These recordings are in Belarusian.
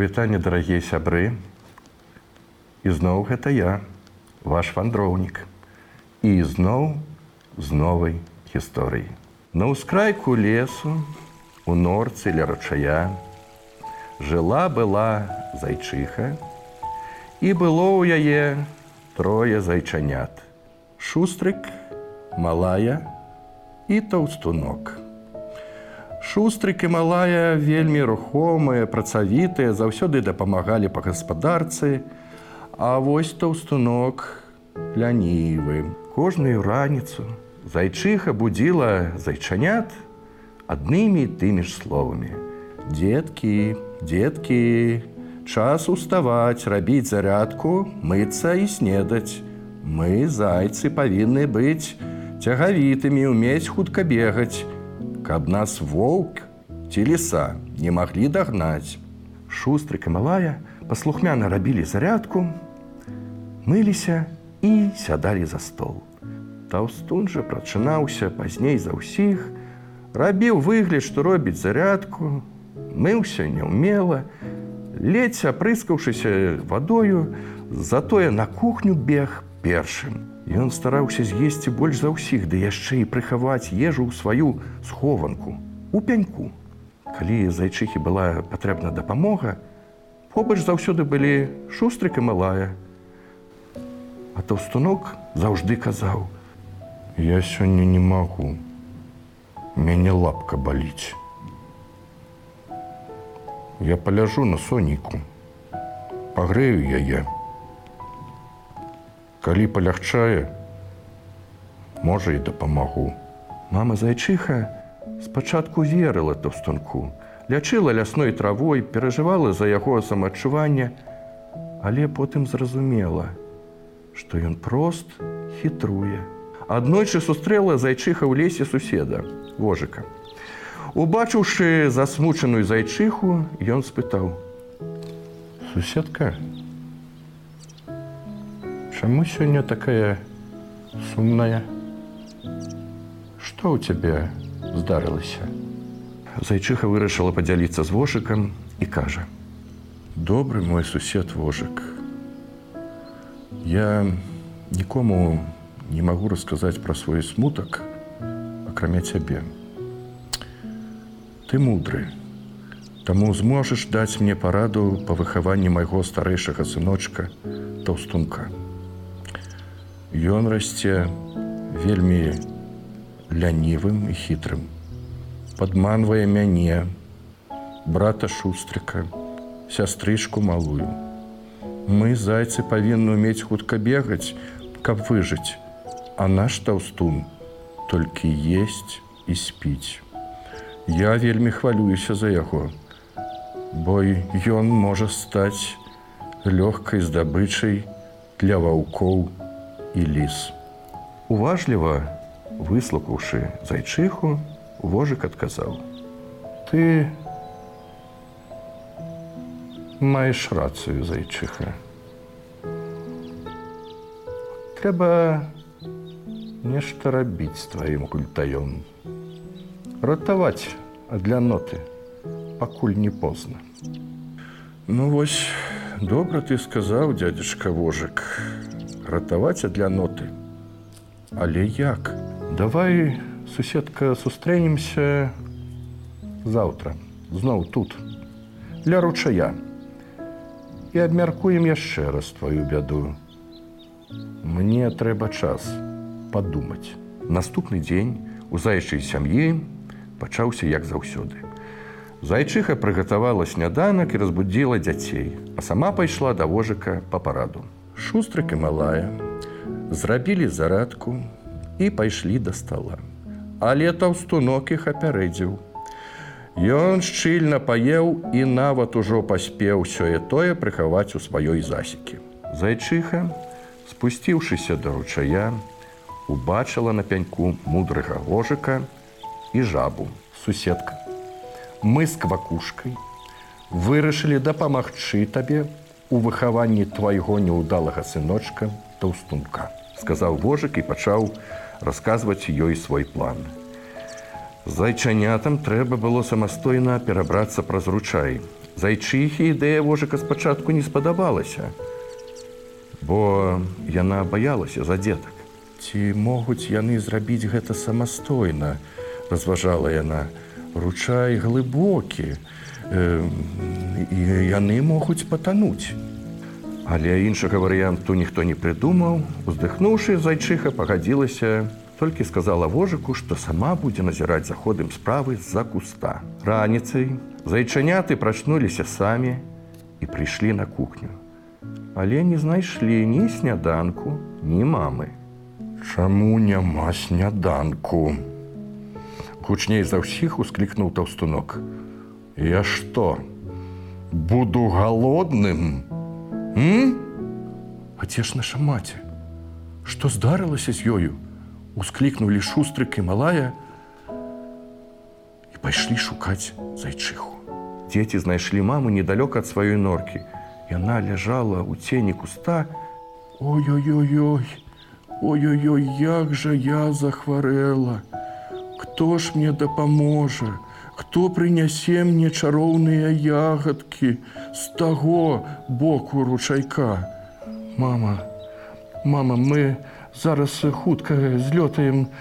прывітанне дарагія сябры. Ізноў гэта я ваш вандроўнік. І ізноў з новай гісторыі. На ўскрайку лесу у норцы ля ручая жыла была зайчыха і было ў яе трое зайчанят. Шустрык малая і таўстунок шустрык і малая вельмі рухомыя працавітыя заўсёды дапамагалі па гаспадарцы. А вось таўстунок лянівы. Кожную раніцу зайчыха будзіла зайчанят аднымі тымі ж словамі. Деткі деткі час уставаць рабіць зарядку мыцца і снедаць. Мы зайцы павінны быць цягавітымі умець хутка бегаць каб нас воўк ці ліса не маглі дагнаць. Шустрык і малая паслухмяна рабілі зарядку, мыліся і сядалі за стол. Таўстун жа прачынаўся пазней за ўсіх, рабіў выгляд, што робіць зарядку, мыўся няўмела, ледзь апрыскаўшыся вадою, затое на кухню бег першым. Ён стараўся з'есці больш за ўсіх, ды яшчэ і прыхаваць ежу ў сваю схованку у пяньку. Калі зайчыхі была патрэбна дапамога, побач заўсёды былі шустрык і малая. А таўстунок заўжды казаў: « Я сёння не магу. Мяне лапка баліць. Я паляжу на соніку, пагрэю яе. Калі палягчае, можа і дапамагу. Мама зайчыха спачатку верыла таўстунку, лячыла лясной травой, перажывала за яго самаадчуванне, але потым зразумела, што ён прост хітруе. Аднойчы сустрэла зайчыха ў лесе суседа вожыка. Убачыўшы засмучаную зайчыху, ён спытаў: « Суседка, Чаму сёння такая сумная? Што ў цябе здарылася? Зайчыха вырашыла падзяліцца з вожыкам і кажа: « Добры мой сусед вожык. Я нікому не магу расказаць пра свой смутак, акрамя цябе. Ты мудры, Таму зможаш даць мне параду па выхаванні майго старэйшага сыночка таўстунка. Ён расце вельмі лянівым і хітрым. Падманвае мяне, брата шустрыка, сястрычку малую. Мы зайцы павінны умець хутка бегаць, каб выжыць, А наш таўстун толькі есть і спіць. Я вельмі хвалююся за яго, бо ён можа стаць лёгкай здабычай для ваўкоў і ліс. Уважліва выслухаўшы зайчыху, вожык адказаў: « Ты маеш рацыю зайчыха. Трэба нешта рабіць з тваім культаём. Ратаваць для ноты, пакуль не позна. Ну вось, добра ты сказаў, дядзечка вожык, ратаваць для ноты. Але як? Давай, суседка, сустрэнемся заўтра, зноў тут, ля ручая. І абмяркуем яшчэ раз тваю бяду. Мне трэба час падумаць. Наступны дзень у заячай сям'і пачаўся як заўсёды. Зайчыха прыгатавала сняданак і разбудзіла дзяцей, а сама пайшла да вожыка па параду. Шустрык і малая зрабілі зарадку і пайшлі да стола. Але таўстунок іх апярэдзіў. Ён шчыльна паеў і нават ужо паспеў сёе тое прыхаваць у сваёй засекі. Зайчыха, спусціўшыся да ручая, убачыла на пяньку мудрага гожыка і жабу, суседка. Мы з квакушкай вырашылі дапамагчы табе у выхаванні твайго неўдалага сыночка таўстунка сказаў вожык і пачаў расказваць ёй свой план. Зайчанятам трэба было самастойна перабрацца праз ручай. Зайчыхі ідэя вожыка спачатку не спадабалася, бо яна баялася за дзетак. Ці могуць яны зрабіць гэта самастойна, разважала яна, ручай глыбокі, і яны могуць патануць. Але іншага варыянту ніхто не прыдумаў, уздыхнуўшы зайчыха пагадзілася, толькі сказала вожыку, што сама будзе назіраць за ходам справы з-за куста. Раніцай зайчаняты прачнуліся самі і прыйшлі на кухню. Але не знайшлі ні сняданку, ні мамы. Чаму няма сняданку? Гучней за ўсіх усклікнуў таўстунок. Я што? Буду галодным? М? А дзе ж наша маці? Што здарылася з ёю? Усклікнулі шустрык і малая і пайшлі шукаць зайчыху. Дзеці знайшлі маму недалёка ад сваёй норкі. Яна ляжала ў цені куста. Ой-ой-ой-ой, Ой-ой-ой, як жа я захварэла. Хто ж мне дапаможа? Хто прынясе мне чароўныя ягадкі з таго боку ручайка? Мама, мама, мы зараз хутка злётаем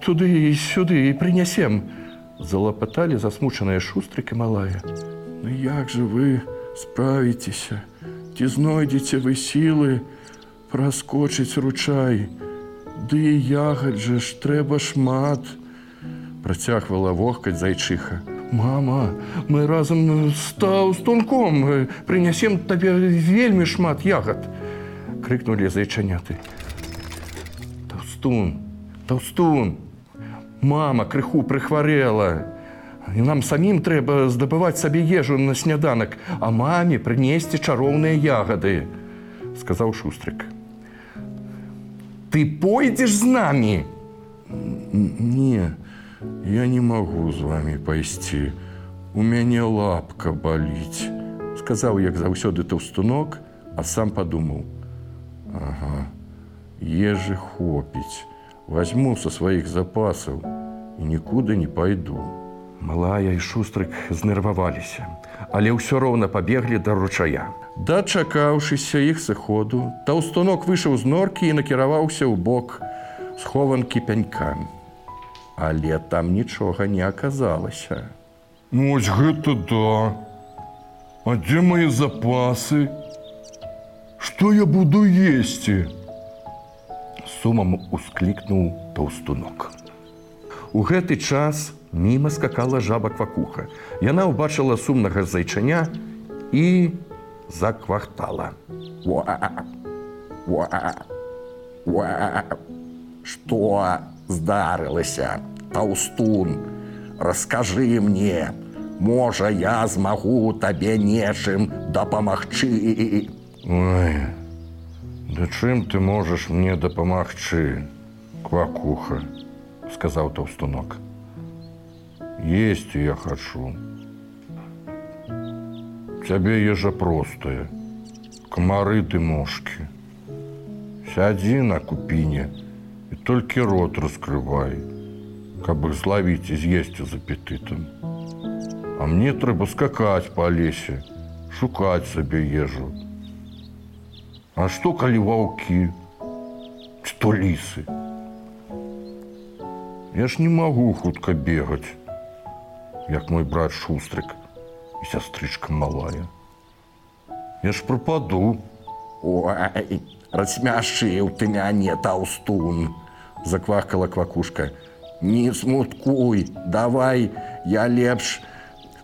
туды і сюды і прынясем. Залапаталі засмучаныя шустрыкі малая. Ну як жа вы справіцеся? Ці знойдзеце вы сілы праскочыць ручай? Ды і ягад жа ж трэба шмат. Працягвала вохкаць зайчыха. Мама, мы разам з таўстунком прынясем табе вельмі шмат ягад. крыкнулі зайчаняты. Таўстун, Таўстун, Мама крыху прыхварэла. І нам самім трэба здабываць сабе ежу на сняданак, а маме прынесці чароўныя ягады, сказаў шустрык. Ты пойдзеш з намі. Не, я не магу з вами пайсці. У мяне лапка баліць, сказаў, як заўсёды таўстунок, а сам падумаў: « Ага, ежы хопіць, возьму са сваіх запасаў і нікуды не пайду. Малая і шустрык знерваваліся, але ўсё роўна пабеглі да ручая. Дачакаўшыся іх сыходу, таўстунок выйшаў з норкі і накіраваўся ў бок схованкі пянькамі. Але там нічога не аказалася. Ну, ось гэта да. А дзе мае запасы? Што я буду есці? Сумам усклікнуў таўстунок. У гэты час міма скакала жаба квакуха. Яна ўбачыла сумнага зайчаня і заквахтала. Што здарылася, Таўстун, Раскажы мне, Можа, я змагу табе нечым дапамагчы. Да чым ты можаш мне дапамагчы, квакуха, сказаў таўстунок. Есці я хачу. Цябе ежа простая, камары ты мошкі. Сядзі на купіне і толькі рот раскрывай, каб іх злавіць і з'есці з апетытам. А мне трэба скакаць па лесе, шукаць сабе ежу. А што калі ваўкі, што лісы? Я ж не магу хутка бегаць, як мой брат шустрык і сястрычка малая. Я ж прападу, Ой, рассмяшыў ты мяне таўстун, заквакала квакушка. Не смуткуй, давай я лепш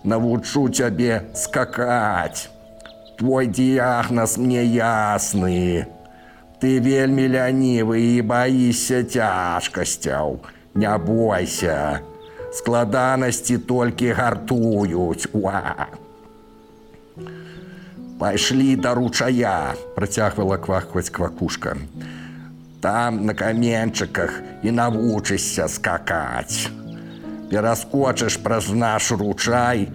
навучу цябе скакаць. Твой дыягназ мне ясны. Ты вельмі лянівы і баішся цяжкасцяў. Не бойся. Складанасці толькі гартуюць. Уа! Пайшлі да ручая, працягвала квахваць квакушка. Там на каменчыках і навучышся скакаць. Пераскочыш праз наш ручай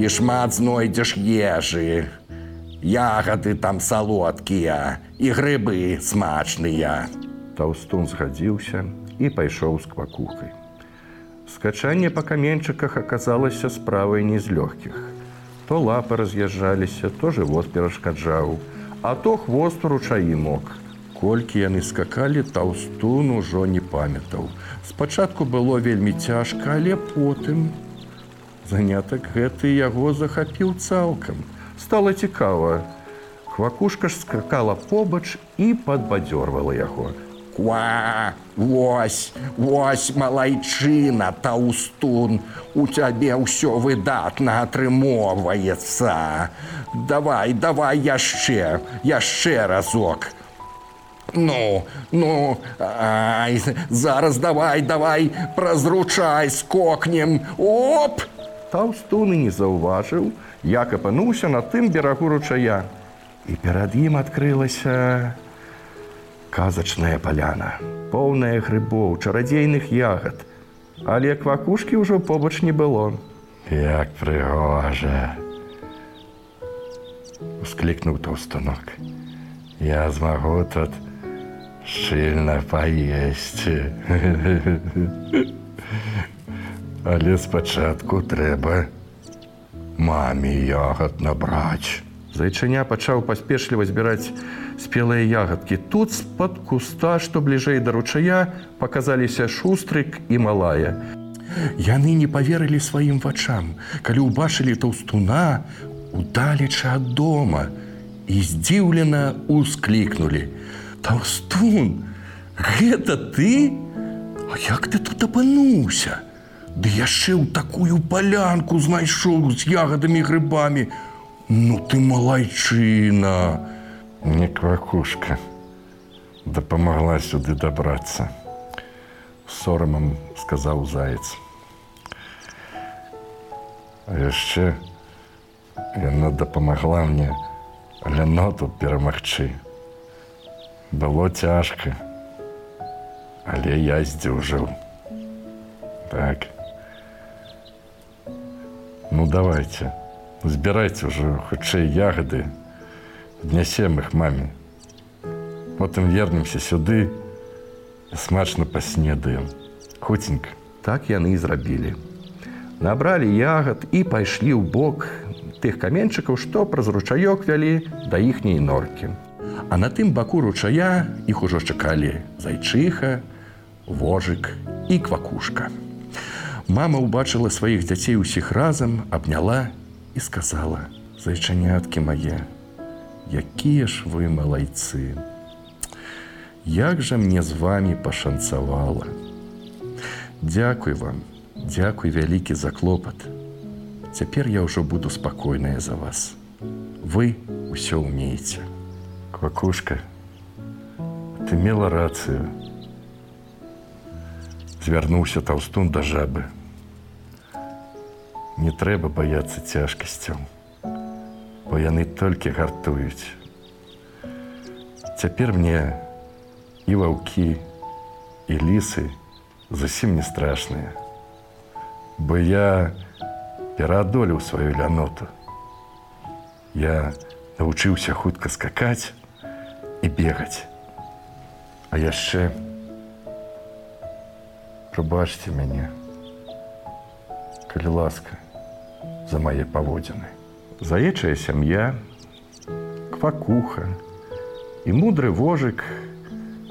і шмат знойдзеш ежы. Ягады там салодкія і грыбы смачныя. Таўстун згадзіўся і пайшоў з квакухай. Скачанне па каменчыках аказалася справай не з лёгкіх. То лапы раз'язджаліся, то жывот перашкаджаў, а то хвост ручаі мог. Колькі яны скакалі, таўстун ужо не памятаў. Спачатку было вельмі цяжка, але потым занятак гэты яго захапіў цалкам. Стала цікава. Квакушка ж скакала побач і падбадзёрвала яго. Ква, вось, вось малайчына, таўстун, у цябе ўсё выдатна атрымоўваецца. Давай, давай яшчэ, яшчэ разок. Ну, ну, ай, зараз давай, давай, празручай, скокнем. Оп! Таўстун і не заўважыў, як апынуўся на тым берагу ручая. І перад ім адкрылася казачная паляна, поўная грыбоў, чарадзейных ягад. Але квакушкі ўжо побач не было. Як прыгожа! Усклікнуў таўстанок. Я змагу тут шчыльна паесці. Але спачатку трэба маме ягад набраць. Зайчыня пачаў паспешліва збіраць спелыя ягадкі. Тут з-пад куста, што бліжэй да ручая, паказаліся шустрык і малая. Яны не паверылі сваім вачам, калі ўбачылі таўстуна удалеча ад дома і здзіўлена усклікнулі: « Таўстун, гэта ты? А як ты тут апынуўся? Ды яшчэ ў такую палянку знайшоў з ягадамі грыбамі. Ну ты малайчына! Не квакушка дапамагла сюды дабрацца. Сорамам сказаў заяц. А яшчэ яна дапамагла мне ляноту перамагчы. Было цяжка, але я здзюжыў. Так. Ну давайте, збірайце ўжо хутчэй ягады, аднясем іх маме. Потым вернемся сюды смачна паснедаем. Хуценька. Так яны і зрабілі. Набралі ягад і пайшлі ў бок тых каменьчыкаў, што праз ручаёк вялі да іхняй норкі. А на тым баку ручая іх ужо чакалі зайчыха, вожык і квакушка. Мама ўбачыла сваіх дзяцей усіх разам, абняла і сказала: « Зайчаняткі мае, якія ж вы малайцы. Як жа мне з вами пашанцавала. Дзякуй вам, дзякуй вялікі за клопат. Цяпер я ўжо буду спакойная за вас. Вы ўсё ўмееце. Квакушка, ты мела рацыю. Звярнуўся таўстун да жабы. Не трэба баяцца цяжкасцяў, бо яны толькі гартуюць. Цяпер мне і ваўкі і лісы зусім не страшныя, бо я пераадолеў сваю ляноту. Я навучыўся хутка скакаць і бегаць. А яшчэ прабачце мяне, калі ласка за мае паводзіны. Заечая сям'я, квакуха і мудры вожык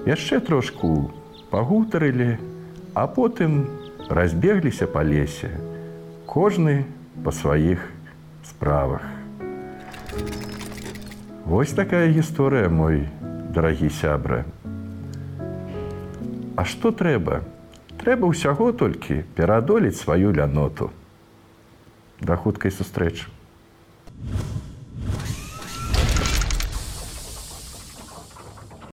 яшчэ трошку пагутарылі, а потым разбегліся па лесе, кожны па сваіх справах. Вось такая гісторыя мой дарагі сябра. А што трэба? Трэба ўсяго толькі пераадолець сваю ляноту. Да хуткай сустрэчы.